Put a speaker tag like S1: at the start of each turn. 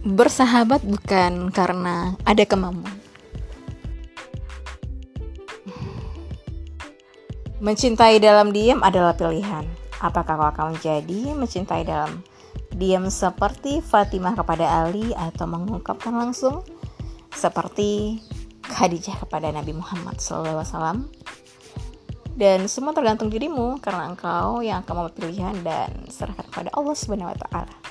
S1: bersahabat bukan karena ada kemampuan. Mencintai dalam diam adalah pilihan. Apakah kau akan menjadi mencintai dalam diam seperti Fatimah kepada Ali atau mengungkapkan langsung seperti Khadijah kepada Nabi Muhammad SAW? Dan semua tergantung dirimu karena engkau yang akan memilih pilihan dan serahkan kepada Allah Subhanahu wa taala.